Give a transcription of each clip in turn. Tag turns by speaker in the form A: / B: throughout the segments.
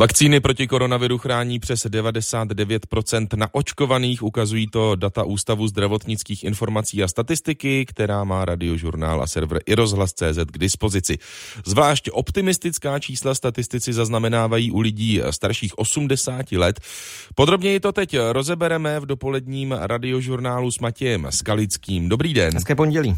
A: Vakcíny proti koronaviru chrání přes 99% naočkovaných, ukazují to data Ústavu zdravotnických informací a statistiky, která má radiožurnál a server i rozhlas.cz k dispozici. Zvlášť optimistická čísla statistici zaznamenávají u lidí starších 80 let. Podrobněji to teď rozebereme v dopoledním radiožurnálu s Matějem Skalickým. Dobrý den.
B: Hezké pondělí.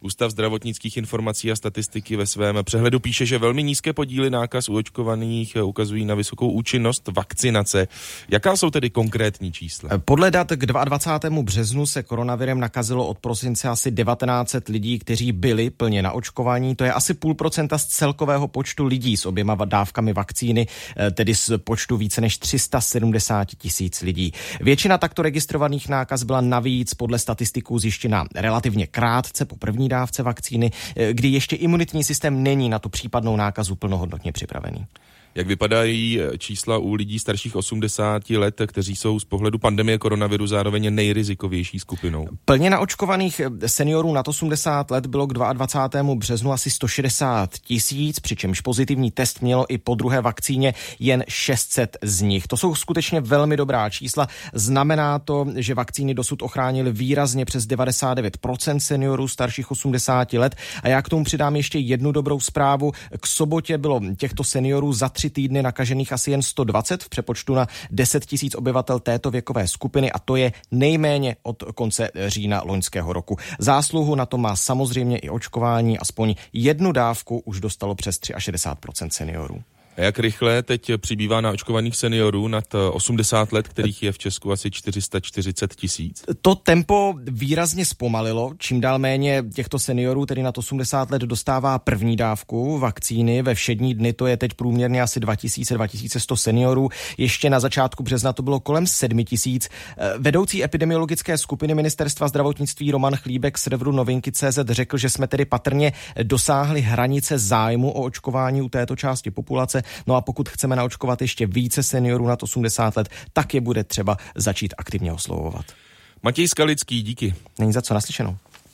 A: Ústav zdravotnických informací a statistiky ve svém přehledu píše, že velmi nízké podíly nákaz u očkovaných ukazují na vysokou účinnost vakcinace. Jaká jsou tedy konkrétní čísla?
B: Podle dat k 22. březnu se koronavirem nakazilo od prosince asi 1900 lidí, kteří byli plně na očkování. To je asi půl procenta z celkového počtu lidí s oběma dávkami vakcíny, eh, tedy z počtu více než 370 tisíc lidí. Většina takto registrovaných nákaz byla navíc podle statistiků zjištěna relativně krátce po první dávce vakcíny, eh, kdy ještě imunitní systém není na tu případnou nákazu plnohodnotně připravený.
A: Jak vypadají eh, čísla u lidí starších 80 let, kteří jsou z pohledu pandemie koronaviru zároveň nejrizikovější skupinou?
B: Plně naočkovaných eh, seniorů nad 80 let bylo k 22. březnu asi 160 tisíc, přičemž pozitivní test mělo i po druhé vakcíně jen 600 z nich. To jsou skutečně velmi dobrá čísla. Znamená to, že vakcíny dosud ochránily výrazně přes 99% seniorů starších 80 let. A já k tomu přidám ještě jednu dobrou zprávu. K sobotě bylo těchto seniorů za tři týdny nakažených asi jen 120 v přepočtu na 10 tisíc obyvatel této věkové skupiny a to je nejméně od konce října loňského roku. Zásluhu na to má samozřejmě i očkování, aspoň jednu dávku už dostalo přes 63% seniorů.
A: A jak rychle teď přibývá na očkovaných seniorů nad 80 let, kterých je v Česku asi 440 tisíc?
B: To tempo výrazně zpomalilo. Čím dál méně těchto seniorů, tedy nad 80 let, dostává první dávku vakcíny. Ve všední dny to je teď průměrně asi 2000-2100 seniorů. Ještě na začátku března to bylo kolem 7000. Vedoucí epidemiologické skupiny ministerstva zdravotnictví Roman Chlíbek z serveru Novinky CZ řekl, že jsme tedy patrně dosáhli hranice zájmu o očkování u této části populace. No a pokud chceme naočkovat ještě více seniorů nad 80 let, tak je bude třeba začít aktivně oslovovat.
A: Matěj Skalický, díky.
B: Není za co naslyšenou.